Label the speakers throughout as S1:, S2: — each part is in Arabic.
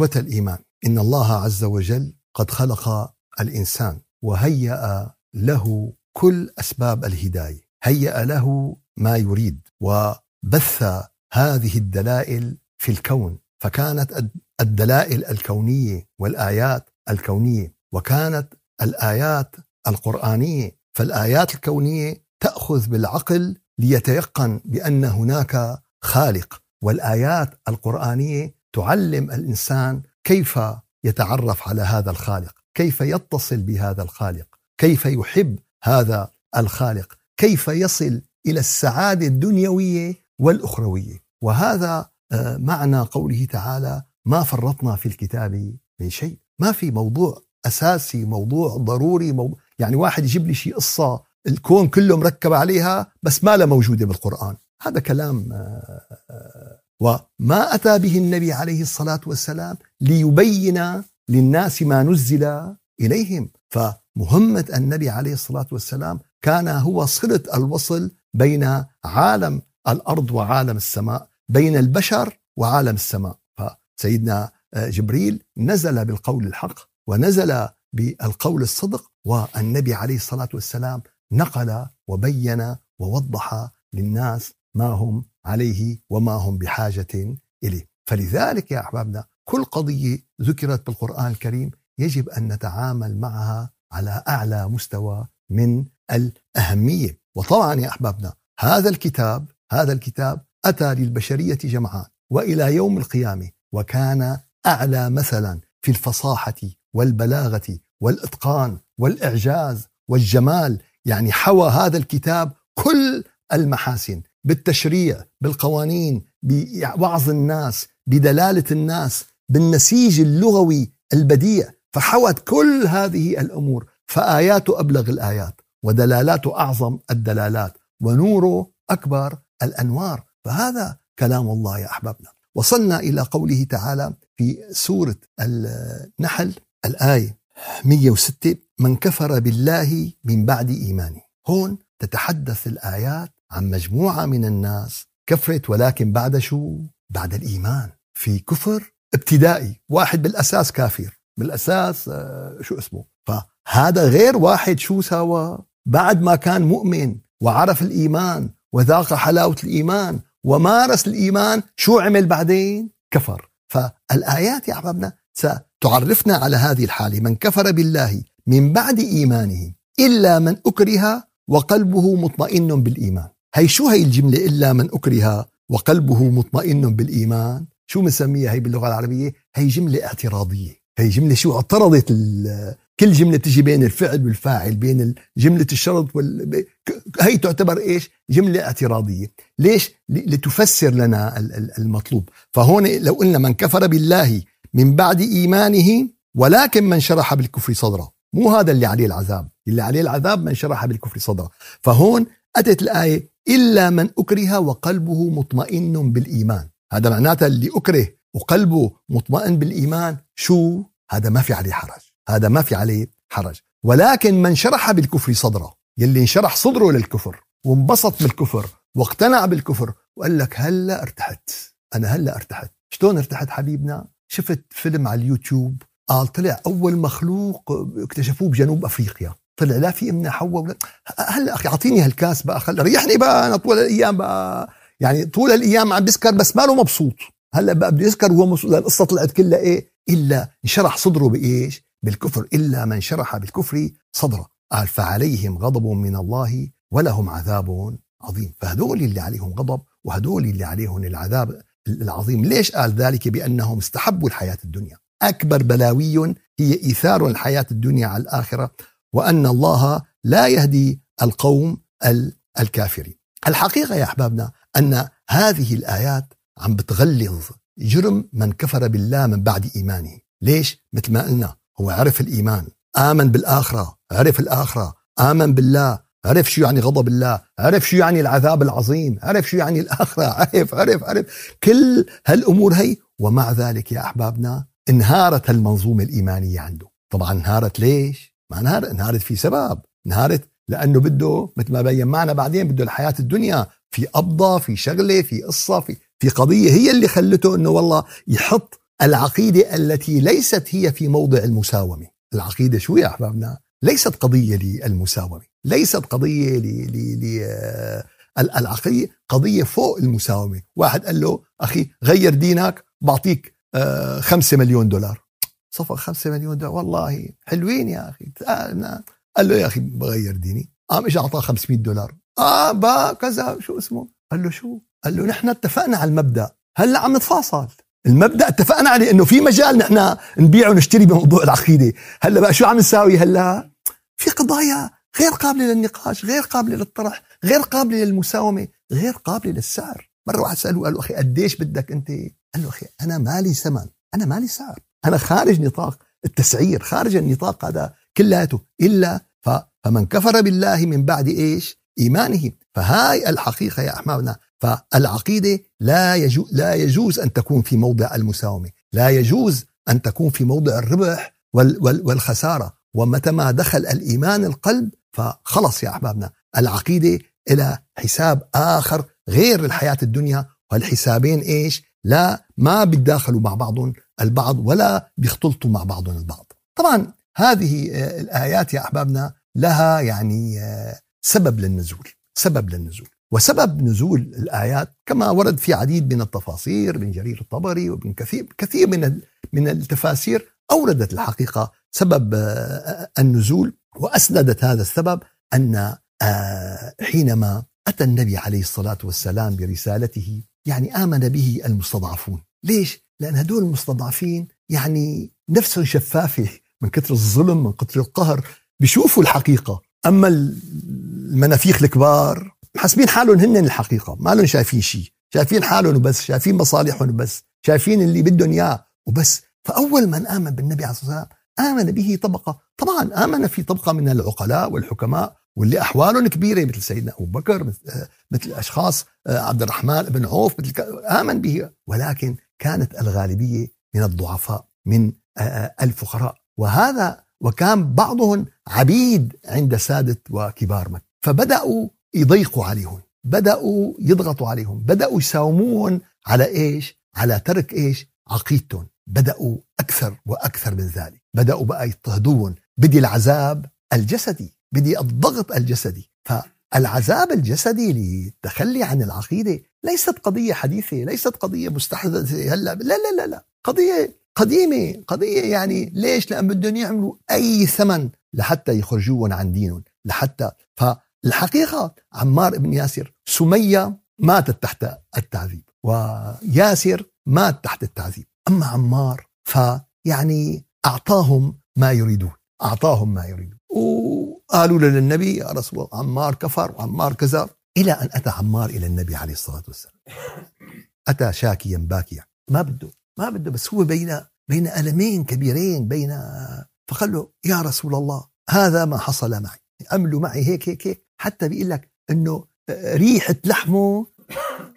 S1: إخوة الإيمان إن الله عز وجل قد خلق الإنسان وهيأ له كل أسباب الهداية هيأ له ما يريد وبث هذه الدلائل في الكون فكانت الدلائل الكونية والآيات الكونية وكانت الآيات القرآنية فالآيات الكونية تأخذ بالعقل ليتيقن بأن هناك خالق والآيات القرآنية تعلم الإنسان كيف يتعرف على هذا الخالق كيف يتصل بهذا الخالق كيف يحب هذا الخالق كيف يصل إلى السعادة الدنيوية والأخروية. وهذا آه، معنى قوله تعالى ما فرطنا في الكتاب من شيء ما في موضوع أساسي موضوع ضروري موضوع يعني واحد يجيب لي شيء قصة الكون كله مركب عليها بس ما لها موجودة بالقرآن. هذا كلام آه، آه، وما أتى به النبي عليه الصلاة والسلام ليبين للناس ما نزل إليهم. فمهمه النبي عليه الصلاة والسلام كان هو صلة الوصل بين عالم الأرض وعالم السماء بين البشر وعالم السماء. فسيدنا جبريل نزل بالقول الحق ونزل بالقول الصدق والنبي عليه الصلاة والسلام نقل وبين ووضح للناس ما هم عليه وما هم بحاجة إليه. فلذلك يا أحبابنا كل قضية ذكرت بالقرآن الكريم يجب أن نتعامل معها على أعلى مستوى من الأهمية. وطبعا يا أحبابنا هذا الكتاب هذا الكتاب أتى للبشرية جمعاء وإلى يوم القيامة وكان أعلى مثلا في الفصاحة والبلاغة والإتقان والإعجاز والجمال. يعني حوى هذا الكتاب كل المحاسن. بالتشريع بالقوانين بوعظ الناس بدلالة الناس بالنسيج اللغوي البديع. فحوت كل هذه الأمور. فاياته أبلغ الآيات ودلالاته أعظم الدلالات ونوره أكبر الأنوار. فهذا كلام الله يا أحبابنا. وصلنا إلى قوله تعالى في سورة النحل الآية 106 من كفر بالله من بعد إيمانه. هون تتحدث الآيات عن مجموعة من الناس كفرت ولكن بعد شو؟ بعد الإيمان. في كفر ابتدائي واحد بالأساس كافر. بالأساس آه، شو اسمه؟ فهذا غير واحد شو سوى؟ بعد ما كان مؤمن وعرف الإيمان وذاق حلاوة الإيمان ومارس الإيمان شو عمل بعدين؟ كفر. فالآيات يا أحبابنا ستعرفنا على هذه الحالة. من كفر بالله من بعد إيمانه إلا من أكره وقلبه مطمئن بالإيمان. هي شو هي الجملة إلا من اكره وقلبه مطمئن بالإيمان؟ شو بنسميها هي باللغة العربية؟ هي جملة اعتراضية. هي جملة شو اعترضت كل جملة تجي بين الفعل والفاعل بين جملة الشرط وال... هي تعتبر إيش؟ جملة اعتراضية. ليش؟ لتفسر لنا المطلوب. فهون لو قلنا من كفر بالله من بعد إيمانه ولكن من شرح بالكفر صدره. مو هذا اللي عليه العذاب. اللي عليه العذاب من شرح بالكفر صدره. فهون أتت الآية إلا من أكره وقلبه مطمئن بالإيمان. هذا معناته اللي أكره وقلبه مطمئن بالإيمان شو؟ هذا ما في عليه حرج. هذا ما في عليه حرج. ولكن من شرح بالكفر صدره يلي انشرح صدره للكفر وانبسط بالكفر واقتنع بالكفر وقال لك هلأ ارتحت. أنا هلأ ارتحت. شلون ارتحت حبيبنا؟ شفت فيلم على اليوتيوب قال طلع أول مخلوق اكتشفوه بجنوب أفريقيا. طلع لا في امنا حواء ولا هلا أخي أعطيني هالكاس بقى خل ريحني بقى أنا طول الأيام بقى يعني طول الأيام عم بيسكر بس ماله مبسوط. هلأ بقى بده يسكر وهو مبسوط القصة طلعت كلها إيه؟ إلا انشرح صدره بإيش؟ بالكفر إلا من شرح بالكفر صدره. قال فعليهم غضب من الله ولهم عذاب عظيم. فهدول اللي عليهم غضب وهدول اللي عليهم العذاب العظيم. ليش قال ذلك؟ بأنهم استحبوا الحياة الدنيا. أكبر بلاوي هي إيثار الحياة الدنيا على الآخرة. وأن الله لا يهدي القوم الكافرين الحقيقة يا أحبابنا أن هذه الآيات عم بتغلظ جرم من كفر بالله من بعد إيمانه ليش؟ مثل ما قلنا هو عرف الإيمان آمن بالآخرة عرف الآخرة آمن بالله عرف شو يعني غضب الله عرف شو يعني العذاب العظيم عرف شو يعني الآخرة عرف عرف عرف كل هالأمور هي ومع ذلك يا أحبابنا انهارت المنظومة الإيمانية عنده طبعا انهارت ليش؟ ما انهارت انهارت في سبب. انهارت لأنه بده مثل ما بين معنا بعدين بده الحياة الدنيا. في قبضة في شغلة في قصة في في قضية هي اللي خلته إنه والله يحط العقيدة التي ليست هي في موضع المساومة. العقيدة شو يا أحبابنا؟ ليست قضية للمساومة. ليست قضية ل... ل... ل... العقيدة قضية فوق المساومة. واحد قال له أخي غير دينك بعطيك آه، خمسة مليون دولار. صفى خمسة مليون دولار. والله حلوين يا أخي. قال له يا أخي بغير ديني. قام اجى أعطاه 500 دولار. آه با كذا شو اسمه؟ قال له شو؟ قال له نحن اتفقنا على المبدأ. هلأ عم نتفاصل. المبدأ اتفقنا عليه إنه في مجال نحن نبيع ونشتري بموضوع العقيدة. هلأ بقى شو عم نساوي هلأ؟ في قضايا غير قابلة للنقاش غير قابلة للطرح غير قابلة للمساومة غير قابلة للسعر. مرة واحد ساله قال له أخي قديش بدك أنت؟ قال له أخي أنا مالي ثمن. أنا مالي سعر. أنا خارج نطاق التسعير خارج النطاق هذا كلياته إلا فمن كفر بالله من بعد إيش؟ إيمانه. فهاي الحقيقة يا أحبابنا. فالعقيدة لا يجوز لا يجوز أن تكون في موضع المساومة. لا يجوز أن تكون في موضع الربح والخسارة. ومتى ما دخل الإيمان القلب فخلص يا أحبابنا. العقيدة إلى حساب آخر غير الحياة الدنيا. والحسابين إيش؟ لا ما بيتداخلوا مع بعضهم البعض ولا بيختلطوا مع بعضهم البعض. طبعا هذه آه، الآيات يا أحبابنا لها يعني آه، سبب للنزول سبب للنزول. وسبب نزول الآيات كما ورد في عديد من التفاصيل من جرير الطبري ومن كثير كثير من من التفاسير أوردت الحقيقة سبب آه، النزول. وأسندت هذا السبب أن حينما أتى النبي عليه الصلاة والسلام برسالته يعني آمن به المستضعفون. ليش؟ لأن هدول المستضعفين يعني نفسهم شفافة من كثر الظلم من كثر القهر. بيشوفوا الحقيقة. أما المنافيخ الكبار حاسبين حالهم هن الحقيقة. ما لهم شايفين شيء. شايفين حالهم وبس شايفين مصالحهم وبس شايفين اللي بدهم إياه وبس. فأول من آمن بالنبي عليه الصلاة والسلام آمن به طبقة. طبعا آمن في طبقة من العقلاء والحكماء. واللي أحوالهم كبيرة مثل سيدنا أبو بكر مثل, مثل أشخاص آه، عبد الرحمن بن عوف مثل آمن به. ولكن كانت الغالبية من الضعفاء من آه، آه، الفقراء. وهذا وكان بعضهم عبيد عند سادة وكبار مكة. فبدأوا يضيقوا عليهم بدأوا يضغطوا عليهم بدأوا يساومون على إيش؟ على ترك إيش؟ عقيدتهم. بدأوا أكثر وأكثر من ذلك. بدأوا بقى يضطهدون بدي العذاب الجسدي. بدي الضغط الجسدي. فالعذاب الجسدي للتخلي عن العقيدة ليست قضية حديثة ليست قضية مستحدثة. هلأ لا لا لا لا. قضية قديمة قضية يعني ليش؟ لأن بدهم يعملوا أي ثمن لحتى يخرجوهم عن دينهم لحتى. فالحقيقة عمار بن ياسر سمية ماتت تحت التعذيب وياسر مات تحت التعذيب. أما عمار فيعني أعطاهم ما يريدون أعطاهم ما يريدون. وقالوا للنبي يا رسول الله عمار كفر وعمار كذا إلى أن أتى عمار إلى النبي عليه الصلاة والسلام. أتى شاكيا باكيا. ما بده ما بده بس هو بين بين ألمين كبيرين بين فقال له يا رسول الله هذا ما حصل معي. عملوا معي هيك هيك هيك. حتى بيقول لك إنه ريحة لحمه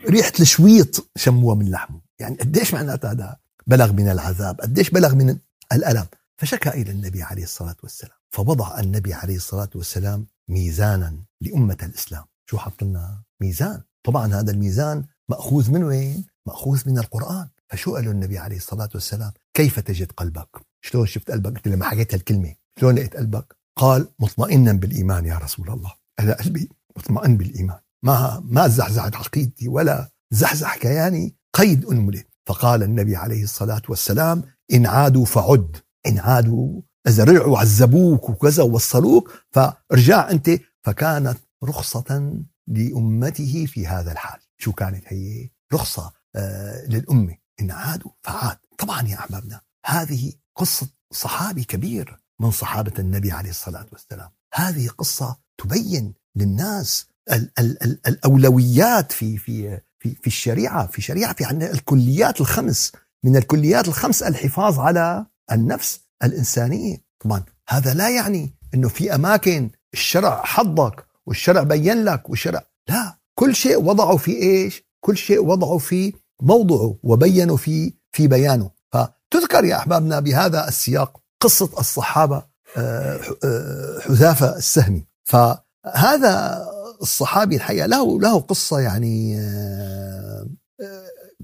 S1: ريحة الشويط شموها من لحمه. يعني قديش معناتها هذا بلغ من العذاب قديش بلغ من الألم. فشكى إلى النبي عليه الصلاة والسلام فوضع النبي عليه الصلاة والسلام ميزانا لأمة الإسلام. شو حط لنا ميزان؟ طبعا هذا الميزان مأخوذ من وين؟ مأخوذ من القرآن. فشو قال النبي عليه الصلاة والسلام؟ كيف تجد قلبك؟ شلون شفت قلبك؟ لما حكيت هالكلمة شلون لقيت قلبك؟ قال مطمئنا بالإيمان يا رسول الله. أنا قلبي مطمئن بالإيمان. ما ما زحزحت عقيدتي ولا زحزح كياني قيد أنملة. فقال النبي عليه الصلاة والسلام إن عادوا فعد. إن عادوا إذا رجعوا عذبوك وكذا ووصلوك فرجع أنت. فكانت رخصة لأمته في هذا الحال. شو كانت هي؟ رخصة آه للأمة إن عادوا فعاد. طبعا يا أحبابنا هذه قصة صحابي كبير من صحابة النبي عليه الصلاة والسلام. هذه قصة تبين للناس ال ال ال الأولويات في في في في الشريعة في شريعة في عندنا الكليات الخمس من الكليات الخمس الحفاظ على النفس الإنسانية. طبعا هذا لا يعني أنه في أماكن الشرع حضك والشرع بين لك والشرع لا كل شيء وضعه في إيش؟ كل شيء وضعه في موضعه وبينوا في في بيانه. فتذكر يا أحبابنا بهذا السياق قصة الصحابة آه، آه، حذافة السهمي. فهذا الصحابي الحقيقة له له قصة يعني آه،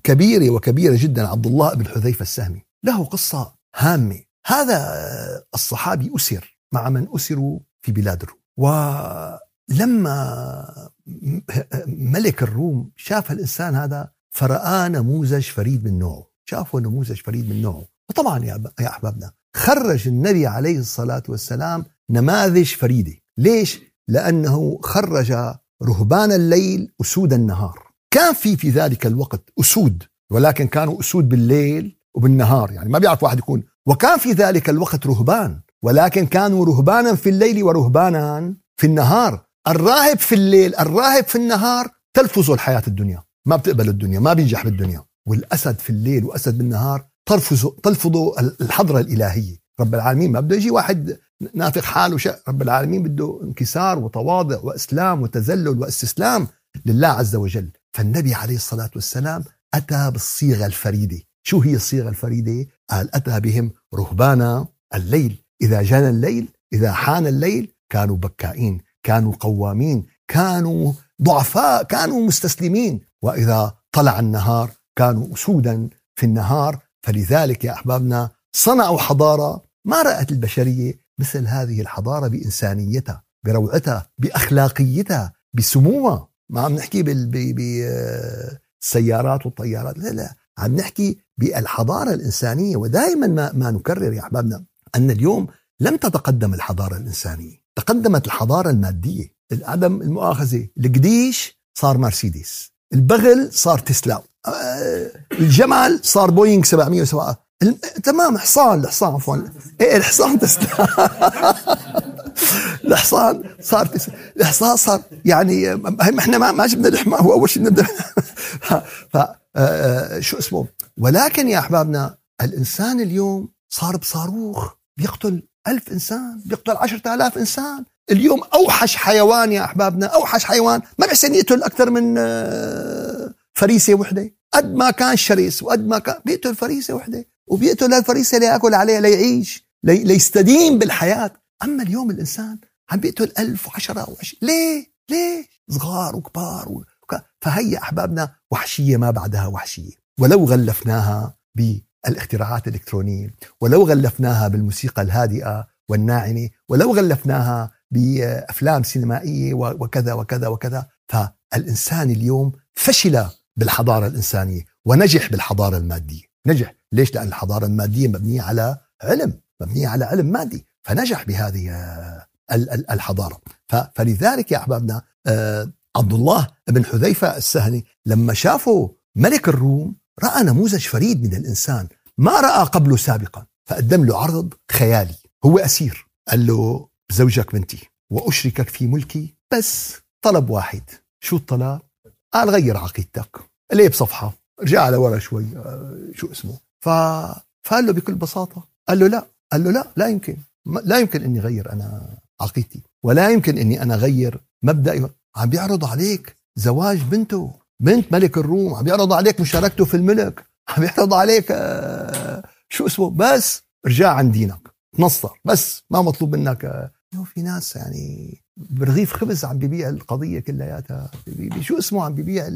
S1: كبيرة وكبيرة جدا عبد الله بن حذيفة السهمي. له قصة هامة. هذا الصحابي أسر مع من أسروا في بلاد الروم. ولما ملك الروم شاف الإنسان هذا فرآه نموذج فريد من نوعه. شافه نموذج فريد من نوعه. وطبعا يا أحبابنا خرج النبي عليه الصلاة والسلام نماذج فريدة. ليش؟ لأنه خرج رهبان الليل أسود النهار. كان في في ذلك الوقت أسود ولكن كانوا أسود بالليل وبالنهار يعني ما بيعرف واحد يكون. وكان في ذلك الوقت رهبان ولكن كانوا رهبانا في الليل ورهبانا في النهار. الراهب في الليل الراهب في النهار تلفظ الحياة الدنيا. ما بتقبل الدنيا ما بينجح بالدنيا. والأسد في الليل وأسد بالنهار تلفظ تلفظ الحضرة الإلهية. رب العالمين ما بده يجي واحد نافق حاله شيء. رب العالمين بده انكسار وتواضع وإسلام وتذلل واستسلام لله عز وجل. فالنبي عليه الصلاة والسلام أتى بالصيغة الفريدة. شو هي الصيغة الفريدة؟ قال أتى بهم رهبانا الليل. إذا جانا الليل إذا حان الليل كانوا بكائين كانوا قوامين كانوا ضعفاء كانوا مستسلمين. وإذا طلع النهار كانوا أسودا في النهار. فلذلك يا أحبابنا صنعوا حضارة ما رأت البشرية مثل هذه الحضارة بإنسانيتها بروعتها بأخلاقيتها بسموها ما عم نحكي بالسيارات والطيارات. لا لا. عم نحكي بالحضارة الإنسانية. ودائما ما, ما نكرر يا أحبابنا أن اليوم لم تتقدم الحضارة الإنسانية. تقدمت الحضارة المادية. عدم المؤاخذة القديش صار مرسيدس. البغل صار تسلا. آه، الجمل صار بوينغ 707 تمام حصان الحصان عفوا. إيه الحصان تسلا. الحصان صار. الحصان صار يعني إحنا ما ما جبنا الحمار هو أول شيء شو اسمه؟ ولكن يا أحبابنا الإنسان اليوم صار بصاروخ بيقتل ألف إنسان بيقتل عشرة آلاف إنسان. اليوم أوحش حيوان يا أحبابنا أوحش حيوان. ما بيحسن يقتل أكثر من آه، فريسة وحدة. قد ما كان شرس وقد ما كان بيقتل فريسة وحدة وبيقتل الفريسة ليأكل عليها ليعيش لي ليستدين بالحياة. أما اليوم الإنسان عم بيقتل ألف وعشرة وعشرين. ليه؟ ليه؟ صغار وكبار فهي أحبابنا وحشية ما بعدها وحشية. ولو غلفناها بالاختراعات الإلكترونية ولو غلفناها بالموسيقى الهادئة والناعمة ولو غلفناها بأفلام سينمائية وكذا وكذا وكذا فالإنسان اليوم فشل بالحضارة الإنسانية ونجح بالحضارة المادية. نجح. ليش؟ لأن الحضارة المادية مبنية على علم مبنية على علم مادي. فنجح بهذه الحضارة. فلذلك يا أحبابنا آه، عبد الله بن حذيفة السهني لما شافوا ملك الروم رأى نموذج فريد من الإنسان ما رأى قبله سابقا فقدم له عرض خيالي. هو أسير قال له زوجك بنتي وأشركك في ملكي بس طلب واحد. شو الطلب؟ قال غير عقيدتك. ليه بصفحة؟ رجع لورا شوي آه، شو اسمه. ف... فقال له بكل بساطة قال له لا قال له لا لا يمكن. لا يمكن إني اغير أنا عقيدتي ولا يمكن إني أنا اغير مبدئي. عم بيعرض عليك زواج بنته بنت ملك الروم عم بيعرض عليك مشاركته في الملك عم بيعرض عليك آه، شو اسمه بس ارجع عن دينك تنصر بس ما مطلوب منك آه، في ناس يعني برغيف خبز عم بيبيع القضية كلياتها شو اسمه عم بيبيع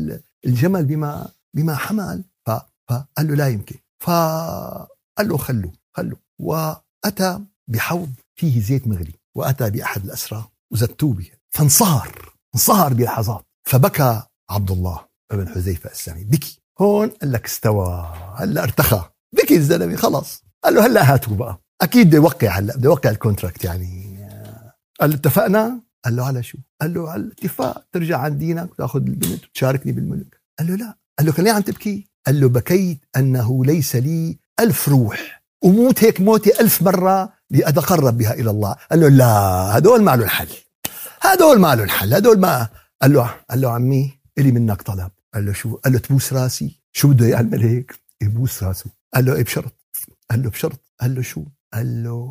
S1: الجمل بما بما حمل؟ فقال له لا يمكن. فقال له خلوه خلوه. وأتى بحوض فيه زيت مغلي وأتى بأحد الأسرى وزتوه به فانصهر. انصهر بلحظات فبكى عبد الله بن حذيفة السامي. بكي. هون قال لك استوى. هلا ارتخى. بكي الزلمة خلص قال له هلا هاتوا بقى. أكيد بده يوقع هلا بده يوقع الكونتراكت يعني. قال له اتفقنا؟ قال له على شو؟ قال له على الاتفاق. ترجع عن دينك وتأخذ البنت وتشاركني بالملك. قال له لا. قال له ليه عم تبكي. قال له بكيت أنه ليس لي ألف روح. وموت هيك موتي ألف مرة لأتقرب بها إلى الله. قال له لا هدول ما له الحل. هدول ما له الحل هدول ما قال له قال له عمي إلي منك طلب. قال له شو؟ قال له تبوس راسي. شو بده يعمل هيك؟ يبوس راسه. قال له إيه بشرط. قال له بشرط. قال له شو؟ قال له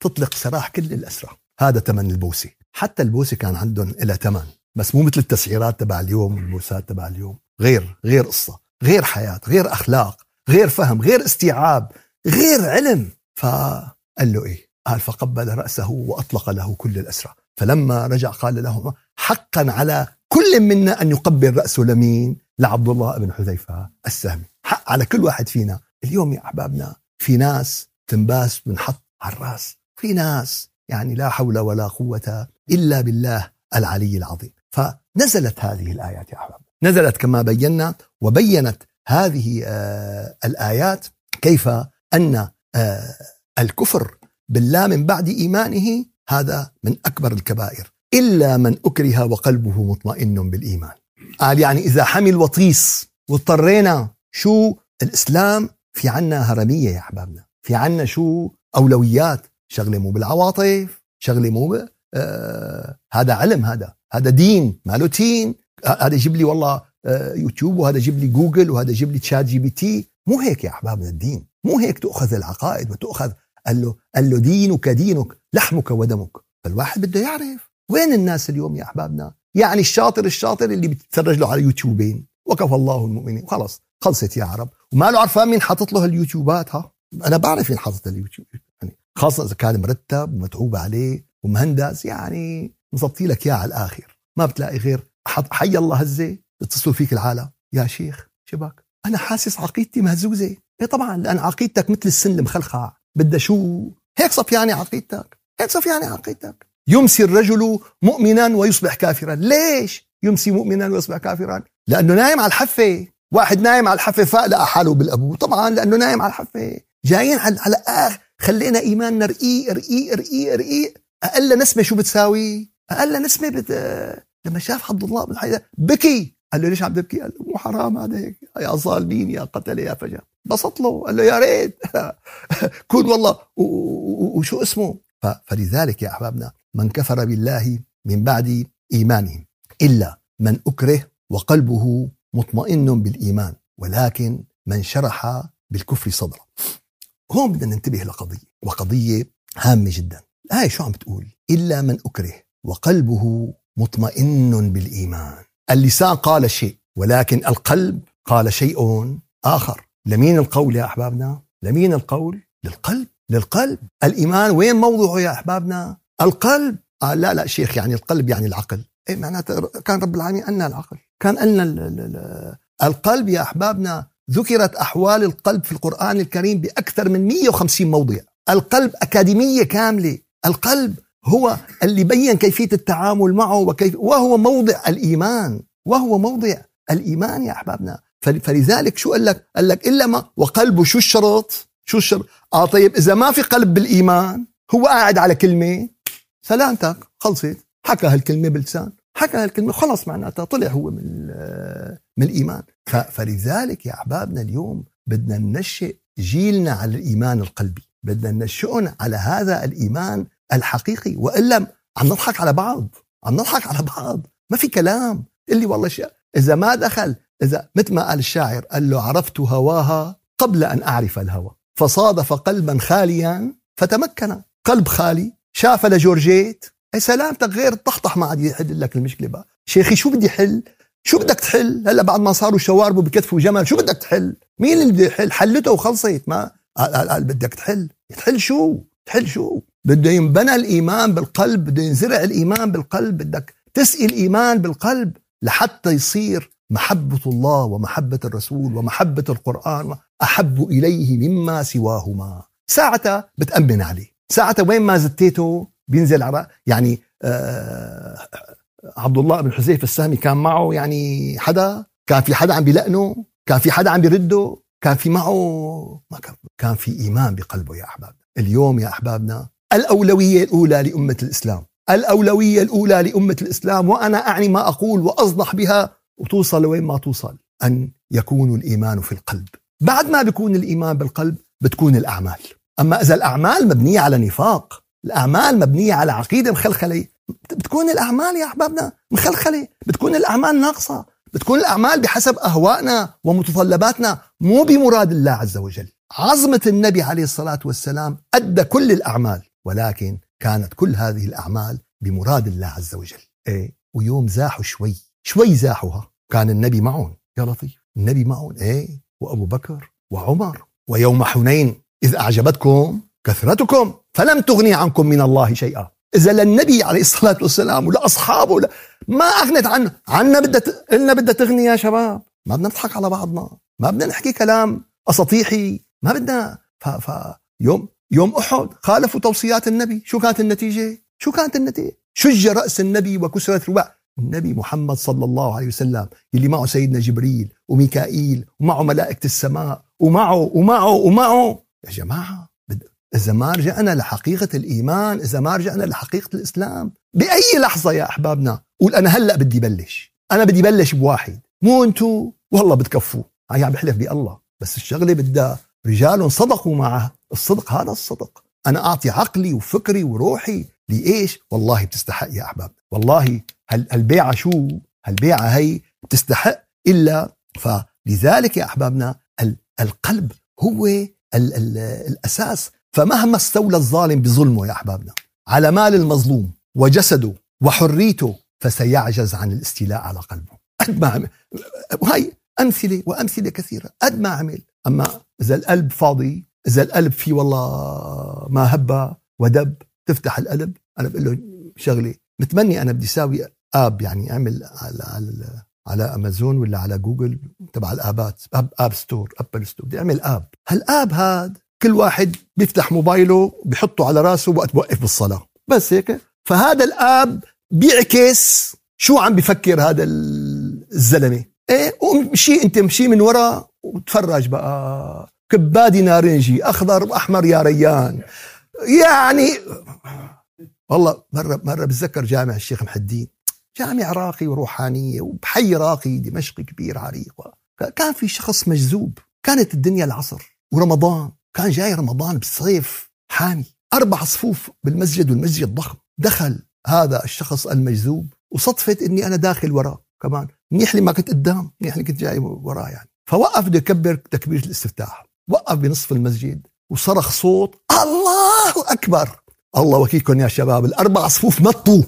S1: تطلق سراح كل الأسرى هذا ثمن البوسة. حتى البوسة كان عندهم لها ثمن بس مو مثل التسعيرات تبع اليوم البوسات تبع اليوم. غير غير قصة غير حياة غير أخلاق غير فهم غير استيعاب غير علم. فقال له إيه؟ قال فقبل رأسه وأطلق له كل الأسرى فلما رجع قال له حقا على كل منا أن يقبل رأسه لمين لعبد الله بن حذيفة السهمي. حق على كل واحد فينا. اليوم يا أحبابنا في ناس تنباس بنحط على الراس في ناس يعني لا حول ولا قوة إلا بالله العلي العظيم. فنزلت هذه الآيات يا أحباب. نزلت كما بينا وبينت هذه آه الآيات كيف أن آه الكفر بالله من بعد إيمانه هذا من أكبر الكبائر. إلا من أكره وقلبه مطمئن بالإيمان. قال يعني إذا حمل وطيس واضطرينا شو الإسلام؟ في عنا هرمية يا أحبابنا. في عنا شو؟ أولويات. شغلة مو بالعواطف شغلة مو آه هذا علم هذا هذا دين ماله تين هذا يجيب لي والله آه يوتيوب وهذا يجيب لي جوجل وهذا يجيب لي ChatGPT. مو هيك يا أحبابنا الدين. مو هيك تؤخذ العقائد وتؤخذ قال له قال له دينك دينك لحمك ودمك. فالواحد بده يعرف وين الناس اليوم يا أحبابنا؟ يعني الشاطر الشاطر اللي بتتفرج له على يوتيوبين وكفى الله المؤمنين. وخلص خلصت يا عرب. وما له عرفان مين حاطط له اليوتيوبات ها؟ أنا بعرف مين حاطط اليوتيوب يعني خاصه إذا كان مرتب ومتعوب عليه ومهندس يعني مظبطي لك إياه على الآخر. ما بتلاقي غير حي الله هزة اتصلوا فيك العالم. يا شيخ شبك أنا حاسس عقيدتي مهزوزة. إيه طبعا لأن عقيدتك مثل السن المخلخع بدها شو؟ هيك صفياني عقيدتك هيك صفياني عقيدتك. يمسي الرجل مؤمنا ويصبح كافرا. ليش يمسي مؤمنا ويصبح كافرا؟ لأنه نايم على الحفة. واحد نايم على الحفة فاق لقى حاله بالأبو. طبعا لأنه نايم على الحفة. جايين على على آخ خلينا إيماننا رقيق رقيق رقيق رقيق. أقل نسمة شو بتساوي؟ أقل نسمة بت... لما شاف عبد الله بن حيدر بكي. قال له ليش عم تبكي؟ قال له مو حرام هذا هيك. يا ظالمين يا قتل يا فجر. بسط له قال له يا ريت. كون والله. وشو اسمه؟ فلذلك يا أحبابنا من كفر بالله من بعد إيمانه إلا من أكره وقلبه مطمئن بالإيمان ولكن من شرح بالكفر صدره. هون بدنا ننتبه لقضية وقضية هامة جدا. الايه شو عم بتقول؟ إلا من أكره وقلبه مطمئن بالإيمان. اللسان قال شيء ولكن القلب قال شيء آخر. لمين القول يا أحبابنا؟ لمين القول؟ للقلب. للقلب. الإيمان وين موضعه يا أحبابنا؟ القلب. آه لا لا شيخ يعني القلب يعني العقل. إيه معناته كان رب العالمين أن العقل. كان أن القلب يا أحبابنا. ذكرت أحوال القلب في القرآن الكريم بأكثر من 150 موضع. القلب أكاديمية كاملة. القلب هو اللي بين كيفية التعامل معه وكيف وهو موضع الإيمان. وهو موضع الإيمان يا أحبابنا. فلذلك شو قال لك؟ قال لك إلا ما وقلبه شو الشرط؟ شو الشرط؟ آه طيب إذا ما في قلب بالإيمان هو قاعد على كلمة سلامتك خلصت. حكى هالكلمة بلسان. حكى هالكلمة خلص معناتها طلع هو من من الإيمان. فلذلك يا أحبابنا اليوم بدنا ننشئ جيلنا على الإيمان القلبي. بدنا ننشئهم على هذا الإيمان الحقيقي. والا عم نضحك على بعض. عم نضحك على بعض. ما في كلام. اللي والله شيء إذا ما دخل إذا مثل ما قال الشاعر قال له عرفت هواها قبل أن أعرف الهوى. فصادف قلبا خاليا فتمكن. قلب خالي شاف لجورجيت. أي سلامتك غير الطحطح ما عاد يحل لك المشكلة بقى. شيخي شو بدي حل؟ شو بدك تحل؟ هلأ بعد ما صاروا شوارب بكتفوا جمل شو بدك تحل؟ مين اللي بده يحل؟ حلته وخلصت. ما قال, قال بدك تحل. تحل شو؟ تحل شو؟ بده ينبنى الإيمان بالقلب بده ينزرع الإيمان بالقلب. بدك تسقي الإيمان بالقلب لحتى يصير محبة الله ومحبة الرسول ومحبة القرآن أحب إليه مما سواهما. ساعتها بتأمن عليه. ساعتها وين ما زتيته بينزل على يعني آه عبد الله بن حذيفة السهمي كان معه يعني حدا كان في حدا عم بيلقنه كان في حدا عم بيرده كان في معه ما كان كان في إيمان بقلبه يا أحباب. اليوم يا أحبابنا الأولوية الأولى لأمة الإسلام. الأولوية الأولى لأمة الإسلام وأنا أعني ما أقول وأصدح بها وتوصل لوين ما توصل؟ أن يكون الإيمان في القلب. بعد ما بيكون الإيمان بالقلب بتكون الأعمال. أما إذا الأعمال مبنية على نفاق الأعمال مبنية على عقيدة مخلخلة بتكون الأعمال يا أحبابنا مخلخلة. بتكون الأعمال ناقصة. بتكون الأعمال بحسب أهوائنا ومتطلباتنا مو بمراد الله عز وجل. عظمة النبي عليه الصلاة والسلام أدى كل الأعمال ولكن كانت كل هذه الأعمال بمراد الله عز وجل. إيه؟ ويوم زاحوا شوي. شوي زاحوها. كان النبي معهم. يا لطيف. النبي معهم. إيه؟ وأبو بكر وعمر ويوم حنين. إذ أعجبتكم كثرتكم فلم تغني عنكم من الله شيئا. إذا للنبي عليه الصلاة والسلام ولأصحابه ما أغنت عنه عنا بدها إلنا بدها تغني يا شباب. ما بدنا نضحك على بعضنا. ما بدنا نحكي كلام أساطيحي. ما بدنا. ف... ف... يوم يوم أحد خالفوا توصيات النبي. شو كانت النتيجة؟ شو كانت النتيجة؟ شج رأس النبي وكسرت رباع النبي محمد صلى الله عليه وسلم اللي معه سيدنا جبريل وميكائيل ومعه ملائكة السماء ومعه ومعه ومعه. يا جماعة إذا ما رجعنا لحقيقة الإيمان إذا ما رجعنا لحقيقة الإسلام بأي لحظة يا أحبابنا؟ قول أنا هلأ بدي بلش. أنا بدي بلش بواحد. مو أنتو؟ والله بتكفوا. عم بحلف بالله. بس الشغلة بدها رجال صدقوا معه. الصدق هذا الصدق. أنا أعطي عقلي وفكري وروحي لإيش؟ والله بتستحق يا أحباب. والله هالبيعة شو؟ هالبيعة هي بتستحق إلا فلذلك يا أحبابنا القلب هو ال ال الأساس. فمهما استولى الظالم بظلمه يا أحبابنا على مال المظلوم وجسده وحريته فسيعجز عن الاستيلاء على قلبه. قد ما عمل وهي أمثلة وأمثلة كثيرة قد ما عمل. أما إذا القلب فاضي إذا القلب فيه والله ما هب ودب تفتح القلب أنا بقول له شغلة متمني أنا بدي ساوي app يعني أعمل على, على على أمازون ولا على جوجل تبع الآبات app App Store Apple Store. بدي أعمل app. هال app هاد كل واحد بيفتح موبايله بيحطه على راسه وقت بوقف بالصلاة. بس هيك. فهذا ال app بيعكس شو عم بفكر هذا الزلمة. إيه؟ ومشي أنت مشي من ورا وتفرج بقى. كبادي نارنجي أخضر وأحمر يا ريان. يعني والله مره مرة بتذكر جامع الشيخ محدين. جامع راقي وروحانية وبحي راقي دمشقي كبير عريق. كان في شخص مجذوب. كانت الدنيا العصر ورمضان. كان جاي رمضان بالصيف حامي. أربع صفوف بالمسجد والمسجد ضخم. دخل هذا الشخص المجذوب وصدفت إني أنا داخل وراه كمان. منيح لي ما كنت قدام منيح لي كنت جاي وراه يعني. فوقف بده يكبر تكبيره الاستفتاح. وقف بنصف المسجد وصرخ صوت الله أكبر! الله وكيلكم يا شباب. الأربع صفوف نطوا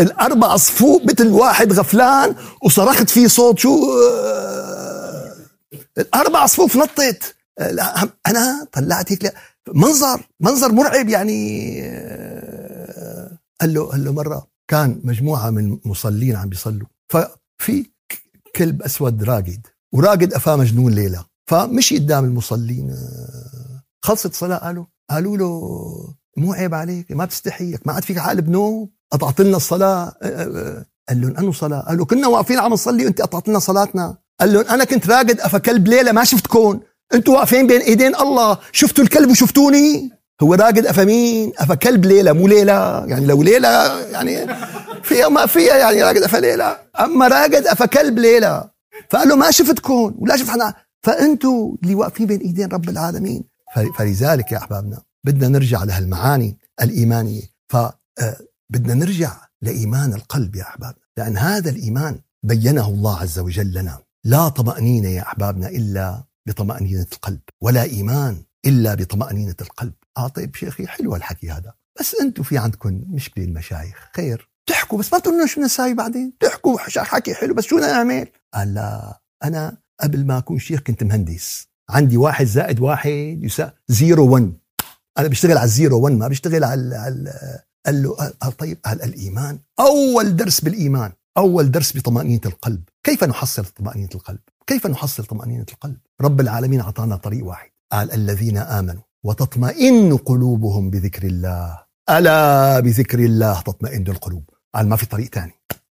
S1: الأربع صفوف مثل واحد غفلان وصرخت فيه صوت شو الأربع صفوف نطت. أنا طلعت هيك منظر منظر مرعب يعني قال له قال له مرة كان مجموعة من المصلين عم بيصلوا. ففي كلب أسود راقد وراقد افاه مجنون ليلة. فمشي قدام المصلين خلصت صلاه قالوا قالوا له مو عيب عليك ما بتستحيك ما عاد فيك عقل بنوم قطعت لنا الصلاة. قال لهم انه صلاة؟ قالوا كنا واقفين عم نصلي وأنت قطعت لنا صلاتنا. قال لهم أنا كنت راقد أفا كلب ليلة ما شفتكم أنتوا واقفين بين إيدين الله شفتوا الكلب وشفتوني؟ هو راقد أفا مين؟ أفا كلب ليلة مو ليلة. يعني لو ليلة يعني فيها ما فيها يعني راقد أفا ليلة. أما راقد أفا كلب ليلة. فقال له ما شفتكم ولا شفت حنا فأنتوا اللي واقفين بين إيدين رب العالمين. فلذلك يا أحبابنا بدنا نرجع لهالمعاني الإيمانية. فبدنا نرجع لإيمان القلب يا أحبابنا. لأن هذا الإيمان بينه الله عز وجل لنا. لا طمأنينة يا أحبابنا إلا بطمأنينة القلب ولا إيمان إلا بطمأنينة القلب. آه طيب شيخي حلو الحكي هذا. بس أنتم في عندكم مشكلة المشايخ. خير. تحكوا بس ما تقولوا شو نساوي بعدين؟ تحكوا حكي حلو بس شو نعمل قال لا أنا قبل ما أكون شيخ كنت مهندس. عندي واحد زائد واحد يساوي zero one أنا بشتغل على ال zero one ما بشتغل على, على قال له قال طيب قال الإيمان. أول درس بالإيمان أول درس بطمأنينة القلب. كيف نحصل طمأنينة القلب؟ كيف نحصل طمأنينة القلب؟ رب العالمين أعطانا طريق واحد. قال الذين آمنوا وتطمئن قلوبهم بذكر الله. ألا بذكر الله تطمئن القلوب. قال ما في طريق ثاني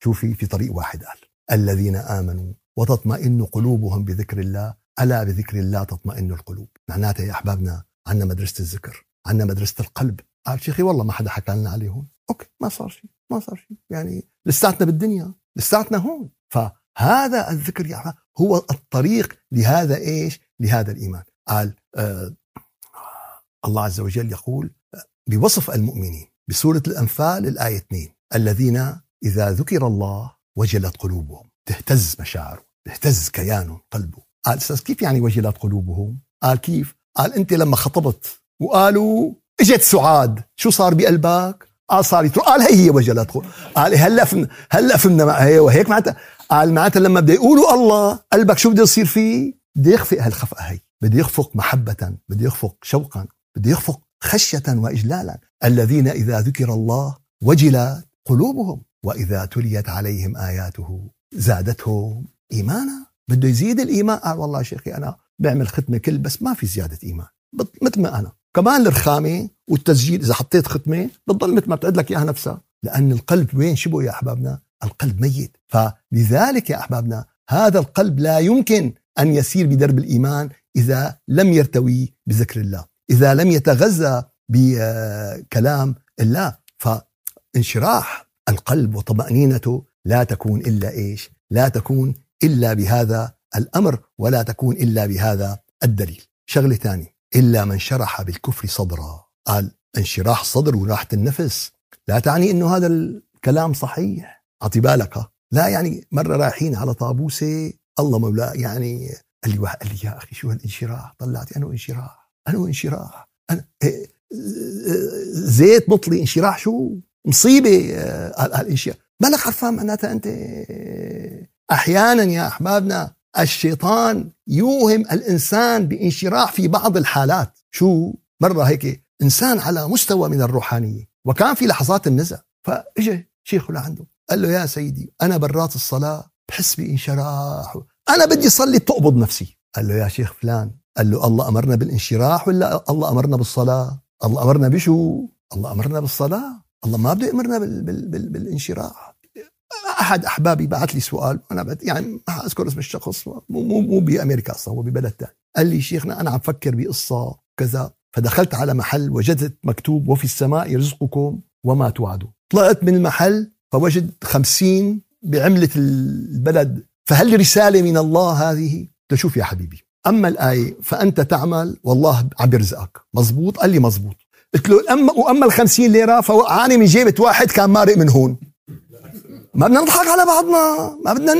S1: شوفي في طريق واحد قال الذين آمنوا وتطمئن قلوبهم بذكر الله. ألا بذكر الله تطمئن القلوب. معناتها يا أحبابنا عندنا مدرسة الذكر. عندنا مدرسة القلب. قال شيخي والله ما حدا حكى لنا عليه هون. أوكي ما صار شيء ما صار شيء. يعني لساتنا بالدنيا لساتنا هون. فهذا الذكر يعني هو الطريق لهذا إيش؟ لهذا الإيمان. قال آه الله عز وجل يقول بوصف المؤمنين بسورة الأنفال الآية 2 الذين إذا ذكر الله وجلت قلوبهم تهتز مشاعره تهتز كيانه قلبه قال أستاذ كيف يعني وجلت قلوبهم؟ قال كيف؟ قال أنت لما خطبت وقالوا إجت سعاد شو صار بقلبك؟ قال صار قال هي هي وجلت قال هلأ فهمنا هلأ فهمنا هي وهيك معناتها. قال معناتها لما بده يقولوا الله قلبك شو بده يصير فيه؟ بده يخفق هالخفقه هي. بده يخفق محبة بده يخفق شوقا بده يخفق خشية واجلالا. الذين إذا ذكر الله وجلت قلوبهم وإذا تليت عليهم آياته زادتهم إيمانا. بده يزيد الإيمان. قال والله شيخي أنا بعمل ختمة كل بس ما في زيادة إيمان. مثل ما أنا. كمان الرخامة والتسجيل إذا حطيت ختمة بتضل مثل ما بتعد لك إياها نفسها. لأن القلب وين شبه يا أحبابنا؟ القلب ميت. فلذلك يا أحبابنا هذا القلب لا يمكن أن يسير بدرب الإيمان إذا لم يرتوي بذكر الله. إذا لم يتغذى بكلام الله. فانشراح القلب وطمأنينته لا تكون إلا إيش؟ لا تكون إلا بهذا الأمر ولا تكون إلا بهذا الدليل. شغلة ثانية. إلا من شرح بالكفر صدرا. قال انشراح الصدر وراحة النفس. لا تعني إنه هذا الكلام صحيح. أعطي بالك. لا يعني مرة رايحين على طابوسة الله مولا يعني قال لي قال لي يا أخي شو هالانشراح؟ طلعت أنا انشراح أنا انشراح أنا إيه، زيت مطلي انشراح شو؟ مصيبة. الانشراح مالك عرفان معناتها أنت؟ أحيانا يا أحبابنا الشيطان يوهم الإنسان بانشراح في بعض الحالات. شو؟ مرة هيك إنسان على مستوى من الروحانية وكان في لحظات النزع فاجى شيخه لعنده قال له يا سيدي أنا برات الصلاة بحس بانشراح أنا بدي أصلي تقبض نفسي. قال له يا شيخ فلان. قال له الله أمرنا بالانشراح ولا الله أمرنا بالصلاة؟ الله أمرنا بشو؟ الله أمرنا بالصلاة. الله ما بده يأمرنا بال بال بال بالانشراح. أحد أحبابي بعث لي سؤال أنا يعني ما أذكر اسم الشخص مو مو مو بأمريكا أصلا هو ببلد ثاني قال لي شيخنا أنا عم فكر بقصة كذا فدخلت على محل وجدت مكتوب وفي السماء يرزقكم وما توعدوا طلعت من المحل فوجد خمسين بعملة البلد. فهل رسالة من الله هذه؟ شوف يا حبيبي أما الآية فأنت تعمل والله عم بيرزقك مزبوط قال لي مزبوط قلت له أما وأما الخمسين ليرة فوقعاني من جيبة واحد كان مارق من هون. ما بدنا نضحك على بعضنا. ما بدنا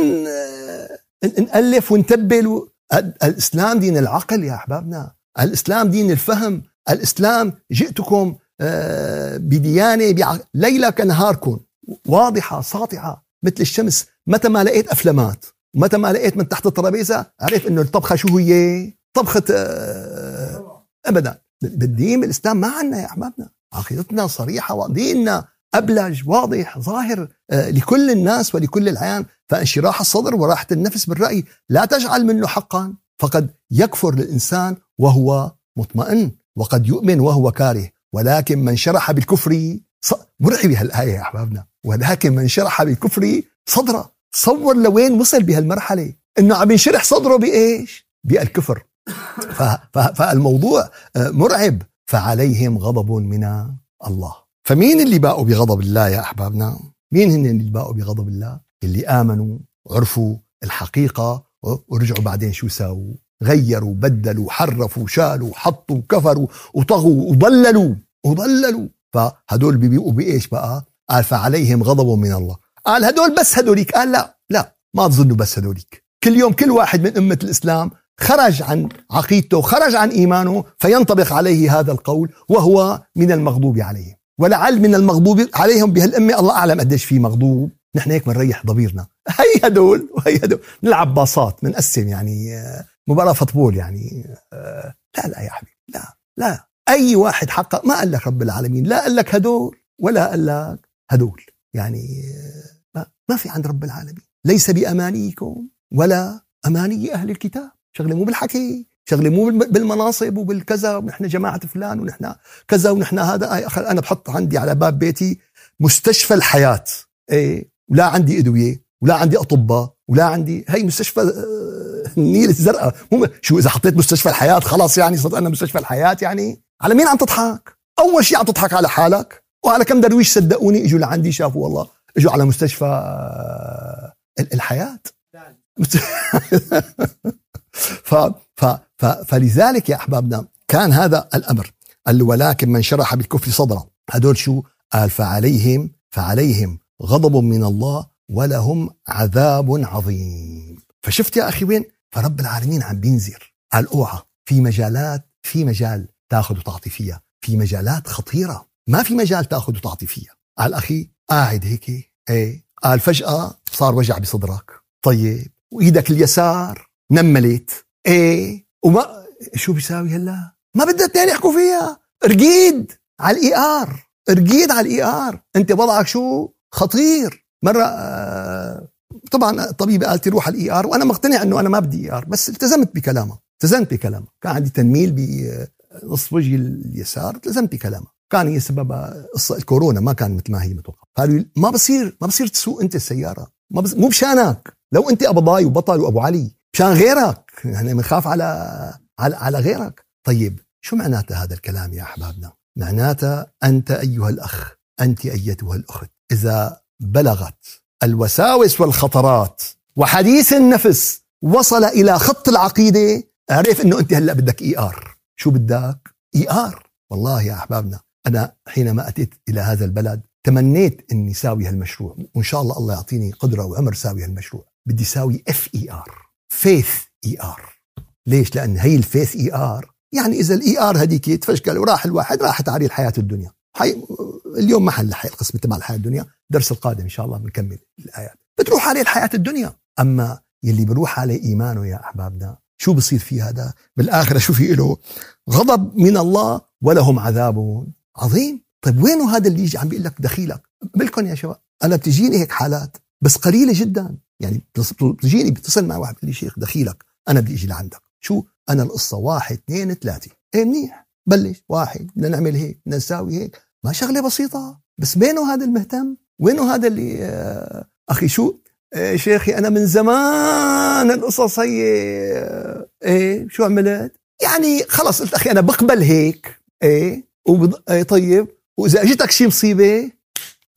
S1: نألف ونتبل. الإسلام دين العقل يا أحبابنا. الإسلام دين الفهم. الإسلام جئتكم آه، بديانة ليلة كنهاركم. واضحة ساطعة مثل الشمس. متى ما لقيت أفلامات متى ما لقيت من تحت الترابيزة عرفت إنه الطبخة شو هي؟ طبخة آه، أبدا. بالدين الإسلام ما عنا يا أحبابنا. عقيدتنا صريحة وديننا أبلج واضح ظاهر آه، لكل الناس ولكل العيان. فانشراح الصدر وراحة النفس بالرأي. لا تجعل منه حقا. فقد يكفر للإنسان وهو مطمئن وقد يؤمن وهو كاره. ولكن من شرح بالكفر مرعبة هالآية يا أحبابنا. ولكن من شرح بالكفر صدره. تصور لوين وصل بهالمرحلة. إنه عم ينشرح صدره بإيش؟ بالكفر. فالموضوع آه، مرعب. فعليهم غضب من الله. فمين اللي باقوا بغضب الله يا أحبابنا؟ مين هن اللي باقوا بغضب الله؟ اللي آمنوا وعرفوا الحقيقة ورجعوا بعدين شو ساووا؟ غيروا بدلوا حرفوا شالوا حطوا كفروا وطغوا وضللوا وضللوا. فهدول بيبيقوا بإيش بقى؟ قال فعليهم غضب من الله. قال هدول بس هدوليك. قال لا لا ما تظنوا بس هدوليك. كل يوم كل واحد من أمة الإسلام خرج عن عقيدته خرج عن إيمانه فينطبق عليه هذا القول وهو من المغضوب عليهم. ولعل من المغضوب عليهم بهالأمة. الله أعلم قديش في مغضوب. نحن هيك بنريح ضميرنا. هي هدول وهي هدول نلعب باصات بنقسم يعني آه، مباراة فوتبول يعني آه، لا لا يا حبيبي لا لا. أي واحد حقق ما قال لك رب العالمين لا قال لك هدول ولا قال لك هدول. يعني آه، ما في عند رب العالمين. ليس بأمانيكم ولا أماني أهل الكتاب. شغلة مو بالحكي. شغلة مو بالمناصب وبالكذا ونحن جماعة فلان ونحن كذا ونحن هذا. أنا بحط عندي على باب بيتي مستشفى الحياة. إيه ولا عندي أدوية ولا عندي أطباء ولا عندي هي مستشفى آه، النيل الزرقاء. مو شو إذا حطيت مستشفى الحياة خلاص يعني صرت أنا مستشفى الحياة يعني. على مين عم تضحك؟ أول شيء عم تضحك على حالك؟ وعلى كم درويش صدقوني إجوا لعندي شافوا والله إجوا على مستشفى آه، الحياة. ف ف ف فلذلك يا احبابنا كان هذا الأمر قال ولكن من شرح بالكفر صدره هدول شو؟ قال فعليهم فعليهم غضب من الله ولهم عذاب عظيم. فشفت يا أخي وين؟ فرب العالمين عم بينذر. قال أوعى في مجالات في مجال تاخذ وتعطي فيها في مجالات خطيرة. ما في مجال تاخذ وتعطي فيها قال أخي قاعد هيك إيه؟ قال فجأة صار وجع بصدرك. طيب وإيدك اليسار نملت إيه؟ وما شو بيساوي هلا؟ ما بدها اثنين يحكوا فيها. ركيض على ال ER ركيض على ال ER انت وضعك شو؟ خطير. مرة آه طبعا الطبيبه قالت روح على ال ER وأنا مقتنع إنه أنا ما بدي ER بس التزمت بكلامها التزمت بكلامها كان عندي تنميل نصف وجهي اليسار التزمت كلامه كان هي سبب قصة الكورونا ما كان مثل ما هي متوقع قالوا ما بصير ما بصير تسوق أنت السيارة. ما بصير مو بشانك. لو أنت أبو ضاي وبطل وأبو علي مشان غيرك. يعني بنخاف على على على غيرك. طيب شو معناته هذا الكلام يا أحبابنا؟ معناته أنت أيها الأخ أنت أيتها الأخت. إذا بلغت الوساوس والخطرات وحديث النفس وصل إلى خط العقيدة اعرف إنه أنت هلأ بدك ER. شو بدك؟ ER. والله يا أحبابنا أنا حينما أتيت إلى هذا البلد تمنيت إني ساوي هالمشروع. وإن شاء الله الله يعطيني قدرة وعمر ساوي هالمشروع. بدي ساوي F ER faith ER. ليش؟ لأن هي ال faith ER. يعني إذا ال ER هذيك تفشكل وراح الواحد راحت عليه الحياة الدنيا. حي... اليوم محل القسم تبع الحياة الدنيا. الدرس القادم إن شاء الله بنكمل الآيات. بتروح عليه الحياة الدنيا. أما يلي بروح عليه إيمانه يا أحبابنا شو بصير في هذا؟ بالآخرة شو في له غضب من الله ولهم عذاب عظيم. طيب وينه هذا اللي يجي؟ عم بيقول لك دخيلك. بلكم يا شباب أنا بتجيني هيك حالات؟ بس قليلة جدا. يعني بتجيني بيتصل معي واحد بيقول لي شيخ دخيلك أنا بدي إجي لعندك. شو؟ أنا القصة واحد اثنين ثلاثة. إيه منيح؟ بلش. واحد بدنا نعمل هيك بدنا نساوي هيك. ما شغلة بسيطة. بس وينه هذا المهتم؟ وينه هذا اللي آه أخي شو؟ إيه شيخي أنا من زمان القصص هي إيه شو عملت؟ يعني خلص قلت أخي أنا بقبل هيك. إيه, وبض... إيه طيب. وإذا إجتك شيء مصيبة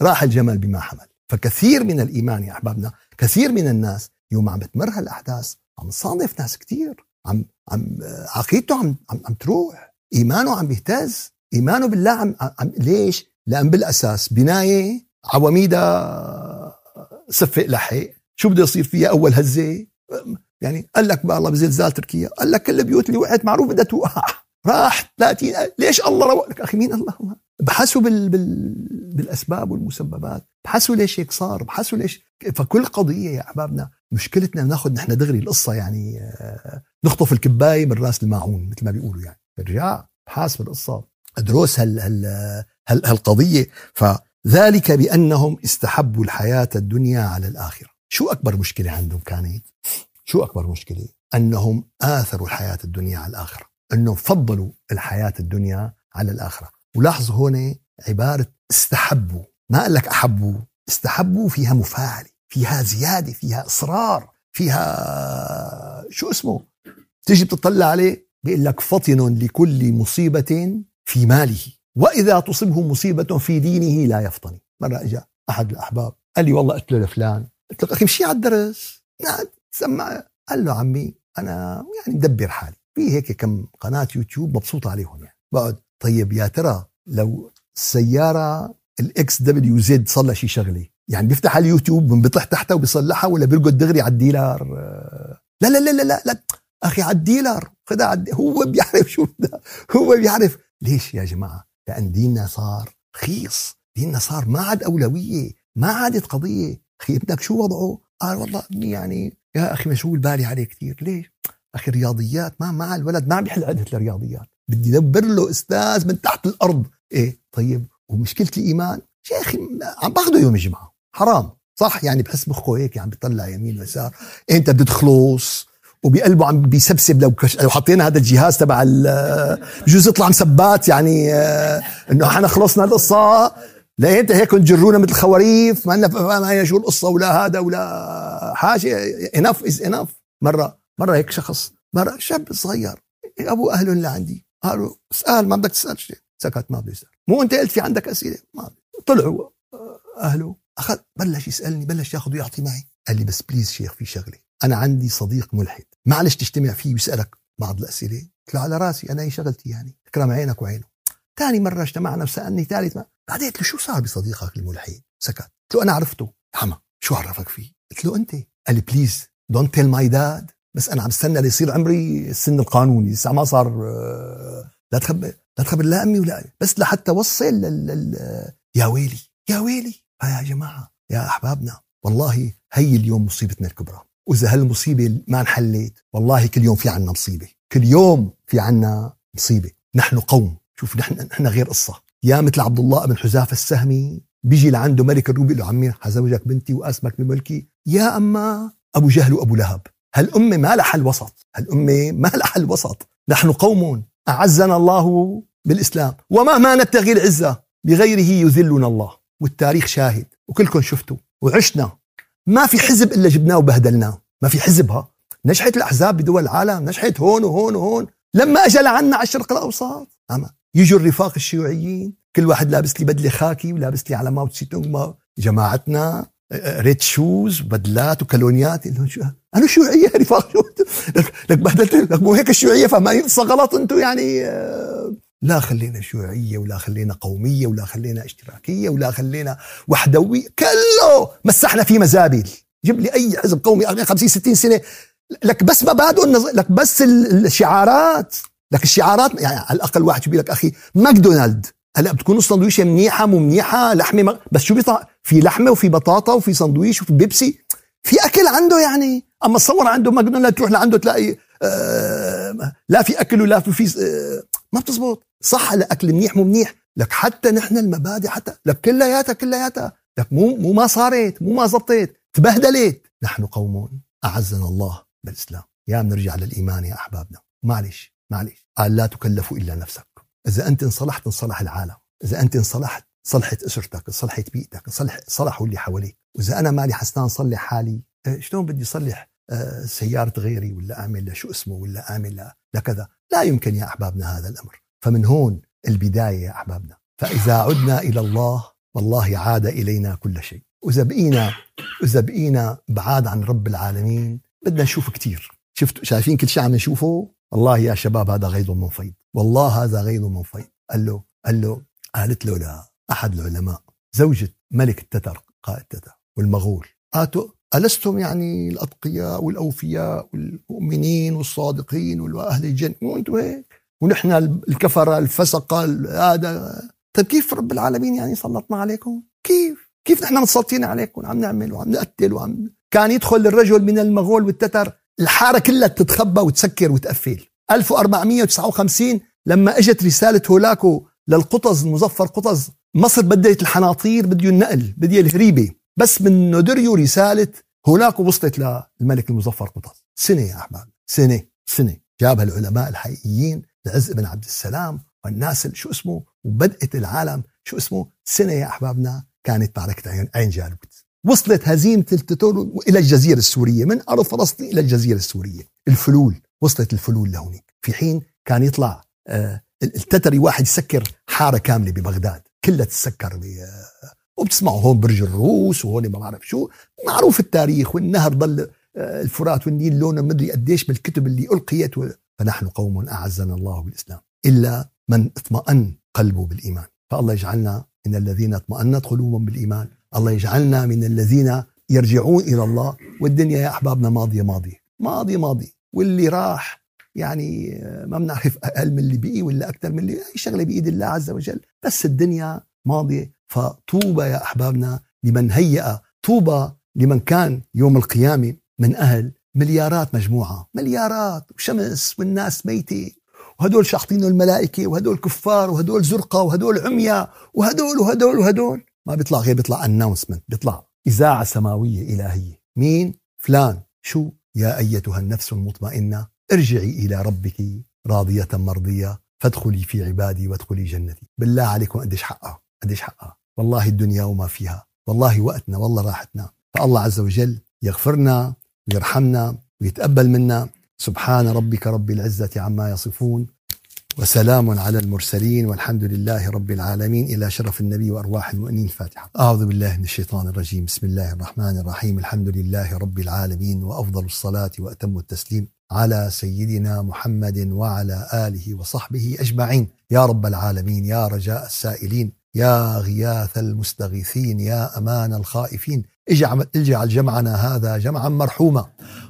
S1: راح الجمل بما حمل. فكثير من الإيمان يا أحبابنا كثير من الناس يوم عم بتمر هالاحداث عم تصادف ناس كثير عم عم عقيدته عم عم, عم تروح إيمانه عم بيهتز إيمانه بالله عم, عم ليش؟ لأن بالأساس بناية عواميدها صفق لحق. شو بده يصير فيها أول هزة؟ يعني قال لك الله بزلزال تركيا قال لك كل البيوت اللي وقعت معروف بدها توقع. راح 30 ليش الله روق لك أخي مين الله؟ بحثوا بال... بال... بالأسباب والمسببات. بحثوا ليش هيك صار. بحثوا ليش فكل قضية يا أحبابنا مشكلتنا ناخذ نحن دغري القصة يعني آه، نخطف الكباية من رأس الماعون مثل ما بيقولوا يعني. ارجع بحث بالقصة. أدرس هال... هال... هال... هالقضية. فذلك بأنهم استحبوا الحياة الدنيا على الآخرة. شو أكبر مشكلة عندهم كانت؟ شو أكبر مشكلة؟ أنهم آثروا الحياة الدنيا على الآخرة. انهم فضلوا الحياة الدنيا على الآخرة. ولاحظوا هون عبارة استحبوا. ما قال لك أحبوا استحبوا فيها مفاعلة فيها زيادة فيها إصرار فيها شو اسمه؟ تيجي بتطلع عليه بيقول لك فطن لكل مصيبة في ماله. وإذا تصبه مصيبة في دينه لا يفطن. مرة اجى أحد الأحباب قال لي والله قلت له لفلان. قلت له أخي مشي على الدرس؟ نعم قال له عمي أنا يعني مدبر حالي. في هيك كم قناة يوتيوب مبسوط عليهم يعني. بقعد طيب يا ترى لو السيارة ال XWZ صار لها شي شغلة؟ يعني بيفتح على اليوتيوب بيطلع تحتها وبيصلحها ولا بيركض دغري على ال dealer؟ لا لا لا لا لا, لا. أخي على ال dealer. خدها على هو بيعرف شو ده هو بيعرف. ليش يا جماعة؟ لأن ديننا صار رخيص. ديننا صار ما عاد أولوية ما عادت قضية. أخي ابنك شو وضعه؟ قال والله ابني يعني يا أخي مشغول بالي عليه كثير. ليش؟ أخي الرياضيات ما مع الولد ما عم بيحل عدة الرياضيات. بدي ادبر له أستاذ من تحت الأرض. إيه طيب ومشكلة الإيمان؟ يا أخي عم باخذه يوم الجمعة. حرام. صح؟ يعني بحس مخه هيك عم بيطلع يمين ويسار. إيه إنت بدك تخلص وبقلبه عم بيسبسب لو كش... لو حطينا هذا الجهاز تبع بجوز يطلع مسبات يعني آه، إنه إحنا خلصنا القصة. لا إنت هيك تجرونا مثل خواريف ما لنا ما شو القصة ولا هذا ولا حاجة. enough is enough مرة. مرة هيك شخص مرة شاب صغير. ابو أهله اللي عندي. قالوا اسال ما بدك تسأل شيء. سكت ما بده يسال مو أنت قلت في عندك أسئلة؟ ما طلعوا أهله. أخذ بلش يسألني بلش ياخذ ويعطي معي. قال لي بس please شيخ في شغلة. أنا عندي صديق ملحد. معلش تجتمع فيه ويسألك بعض الأسئلة. قلت له على رأسي أنا هي شغلتي يعني. اكرم عينك وعينه. ثاني مرة اجتمعنا وسألني ثالث ما بعدين قلت له شو صار بصديقك الملحد؟ سكت. قلت له أنا عرفته. حما شو عرفك فيه؟ قلت له أنت. قال لي please don't tell my dad بس أنا عم استنى ليصير عمري السن القانوني. لسه ما صار آه، لا تخبر لا تخبر لا أمي ولا بس لحتى وصل لل... لل... يا ويلي يا ويلي. يا جماعة يا أحبابنا. والله هي اليوم مصيبتنا الكبرى. وإذا هالمصيبة ما انحلت والله كل يوم في عنا مصيبة. كل يوم في عنا مصيبة. نحن قوم. شوف نحن نحن غير قصة. يا مثل عبد الله بن حذافة السهمي بيجي لعنده ملك الروم بيقول له عمي حزوجك بنتي وأسمك بملكي. يا أما أبو جهل وأبو لهب. هالأمة ما لها حل وسط؟ هالأمة ما لها حل وسط؟ نحن قوم أعزنا الله بالإسلام. ومهما نبتغي العزة؟ بغيره يذلنا الله. والتاريخ شاهد. وكلكم شفتوا. وعشنا. ما في حزب إلا جبناه وبهدلناه. ما في حزبها نجحت الأحزاب بدول العالم. نجحت هون وهون وهون. لما أجى لعنا على الشرق الأوسط أما يجوا الرفاق الشيوعيين. كل واحد لابس لي بدلة خاكي ولابس لي على ماو تسي تونغ جماعتنا. red shoes وبدلات وكالونيات. أنا شيوعية رفاق لك بهدلت لك مو هيك الشيوعيه فما قصه غلط أنتم يعني آه، لا خلينا شيوعية ولا خلينا قومية ولا خلينا اشتراكية ولا خلينا وحدوية. كله مسحنا فيه مزابل جيب لي أي حزب قومي 50 60 سنة. لك بس مبادئ لك بس الشعارات. لك الشعارات يعني على الأقل واحد شو لك أخي ماكدونالد. هلا بتكون السندويشه منيحة مو منيحه لحمة مغ... بس شو بيطلع في لحمة وفي بطاطا وفي سندويش وفي بيبسي. في أكل عنده يعني. أما تصور عنده ماكدونالد تروح لعنده تلاقي آه لا في أكل ولا في في آه ما بتزبط. صح هلا أكل منيح مو منيح لك حتى نحن المبادئ حتى لك كلياتها كلياتها. لك مو مو ما صارت مو ما زبطت تبهدلت. نحن قوم أعزنا الله بالإسلام. يا بنرجع للإيمان يا أحبابنا. معلش معلش. قال لا تكلفوا إلا نفسك إذا أنت انصلحت انصلح العالم. إذا أنت انصلحت صلحت أسرتك صلحت بيئتك صلح صلحوا اللي حواليك. وإذا أنا مالي حسنان صلح حالي. إيه، شلون بدي صلح آه، سيارة غيري ولا أعمل شو اسمه ولا أعمل لكذا لا يمكن يا أحبابنا هذا الأمر. فمن هون البداية يا أحبابنا. فإذا عدنا إلى الله والله عاد إلينا كل شيء. وإذا بقينا إذا بقينا بعاد عن رب العالمين بدنا نشوف كثير شفتوا شايفين كل شيء عم نشوفه؟ والله يا شباب هذا غيظ من فيض. والله هذا غيظ من فيض. قال له قال له قالت له لأحد العلماء زوجة ملك التتر قائد التتر والمغول آتوا ألستم يعني الأتقياء والأوفياء والمؤمنين والصادقين وأهل الجنة وأنتم هيك؟ ونحن الكفرة الفسقة هذا طيب كيف رب العالمين يعني سلطنا عليكم؟ كيف؟ كيف نحن متسلطين عليكم؟ وعم نعمل وعم نقتل وعم كان يدخل الرجل من المغول والتتر الحارة كلها تتخبى وتسكر وتقفل. 1459 لما إجت رسالة هولاكو للقطز المظفر قطز مصر بدلت الحناطير بده النقل بدي الهريبة. بس من نودريو رسالة هولاكو وصلت للملك المظفر قطز. سنة يا احباب سنة سنة. جابها العلماء الحقيقيين العز بن عبد السلام والناس شو اسمه وبدأت العالم شو اسمه. سنة يا أحبابنا كانت معركة عين جالوت. وصلت هزيمة التتور إلى الجزيرة السورية. من أرض فلسطين إلى الجزيرة السورية. الفلول وصلت الفلول لهونيك في حين كان يطلع آه التتري واحد يسكر حارة كاملة ببغداد. كلها تسكر وبتسمعوا هون برج الروس وهون ما بعرف شو. معروف التاريخ والنهر ضل آه الفرات والنيل لونه مدري قديش بالكتب اللي ألقيت و... فنحن قوم أعزنا الله بالإسلام. إلا من اطمأن قلبه بالإيمان. فالله يجعلنا من الذين اطمأنت قلوبهم بالإيمان. الله يجعلنا من الذين يرجعون إلى الله والدنيا يا أحبابنا ماضية ماضية ماضية ماضية. واللي راح يعني ما بنعرف أقل من اللي بقي ولا أكثر من اللي هي شغلة بإيد الله عز وجل. بس الدنيا ماضية. فطوبى يا أحبابنا لمن هيأ طوبى لمن كان يوم القيامة من أهل مليارات مجموعة مليارات وشمس والناس ميتة. وهدول شاحطين الملائكة وهدول كفار وهدول زرقة وهدول عمية وهدول وهدول وهدول. ما بيطلع غير بيطلع اناونسمنت بيطلع إذاعة سماوية إلهية. مين؟ فلان. شو؟ يا أيتها النفس المطمئنة ارجعي إلى ربك راضية مرضية فادخلي في عبادي وادخلي جنتي. بالله عليكم قديش حقها؟ قديش حقها؟ والله الدنيا وما فيها. والله وقتنا والله راحتنا. فالله عز وجل يغفرنا ويرحمنا ويتقبل منا. سبحان ربك رب العزة عما يصفون. وسلام على المرسلين والحمد لله رب العالمين. إلى شرف النبي وأرواح المؤمنين. الفاتحة أعوذ بالله من الشيطان الرجيم. بسم الله الرحمن الرحيم. الحمد لله رب العالمين. وأفضل الصلاة وأتم التسليم على سيدنا محمد وعلى آله وصحبه أجمعين. يا رب العالمين. يا رجاء السائلين. يا غياث المستغيثين. يا أمان الخائفين. اجعل, اجعل جمعنا هذا جمعا مرحوما.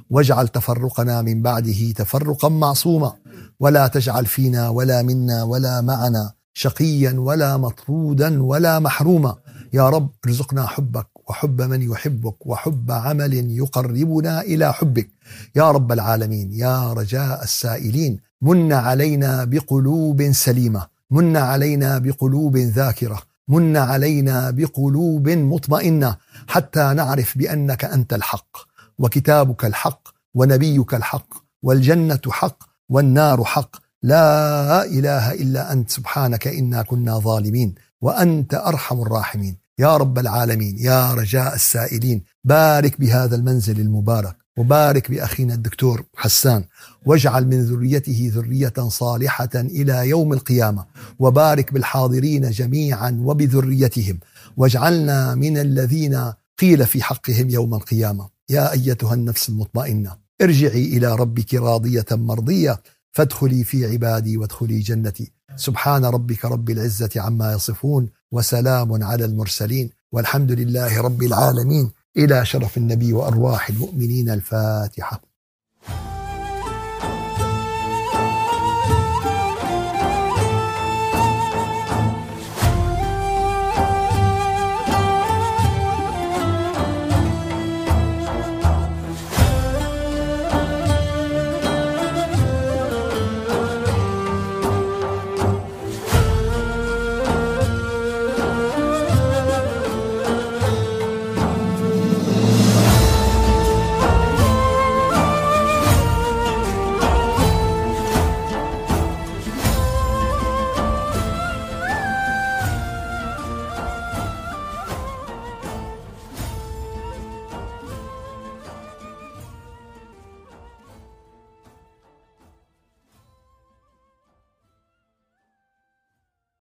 S1: واجعل تفرقنا من بعده تفرقا معصوما. ولا تجعل فينا ولا منا ولا معنا شقيا ولا مطرودا ولا محروما. يا رب ارزقنا حبك وحب من يحبك وحب عمل يقربنا إلى حبك. يا رب العالمين يا رجاء السائلين من علينا بقلوب سليمة من علينا بقلوب ذاكرة من علينا بقلوب مطمئنة حتى نعرف بأنك أنت الحق. وكتابك الحق ونبيك الحق والجنة حق والنار حق. لا إله إلا أنت سبحانك إنا كنا ظالمين وأنت أرحم الراحمين. يا رب العالمين يا رجاء السائلين. بارك بهذا المنزل المبارك وبارك بأخينا الدكتور حسان واجعل من ذريته ذرية صالحة إلى يوم القيامة وبارك بالحاضرين جميعا وبذريتهم. واجعلنا من الذين قيل في حقهم يوم القيامة. يا أيتها النفس المطمئنة ارجعي إلى ربك راضية مرضية فادخلي في عبادي وادخلي جنتي. سبحان ربك رب العزة عما يصفون وسلام على المرسلين والحمد لله رب العالمين. إلى شرف النبي وأرواح المؤمنين الفاتحة.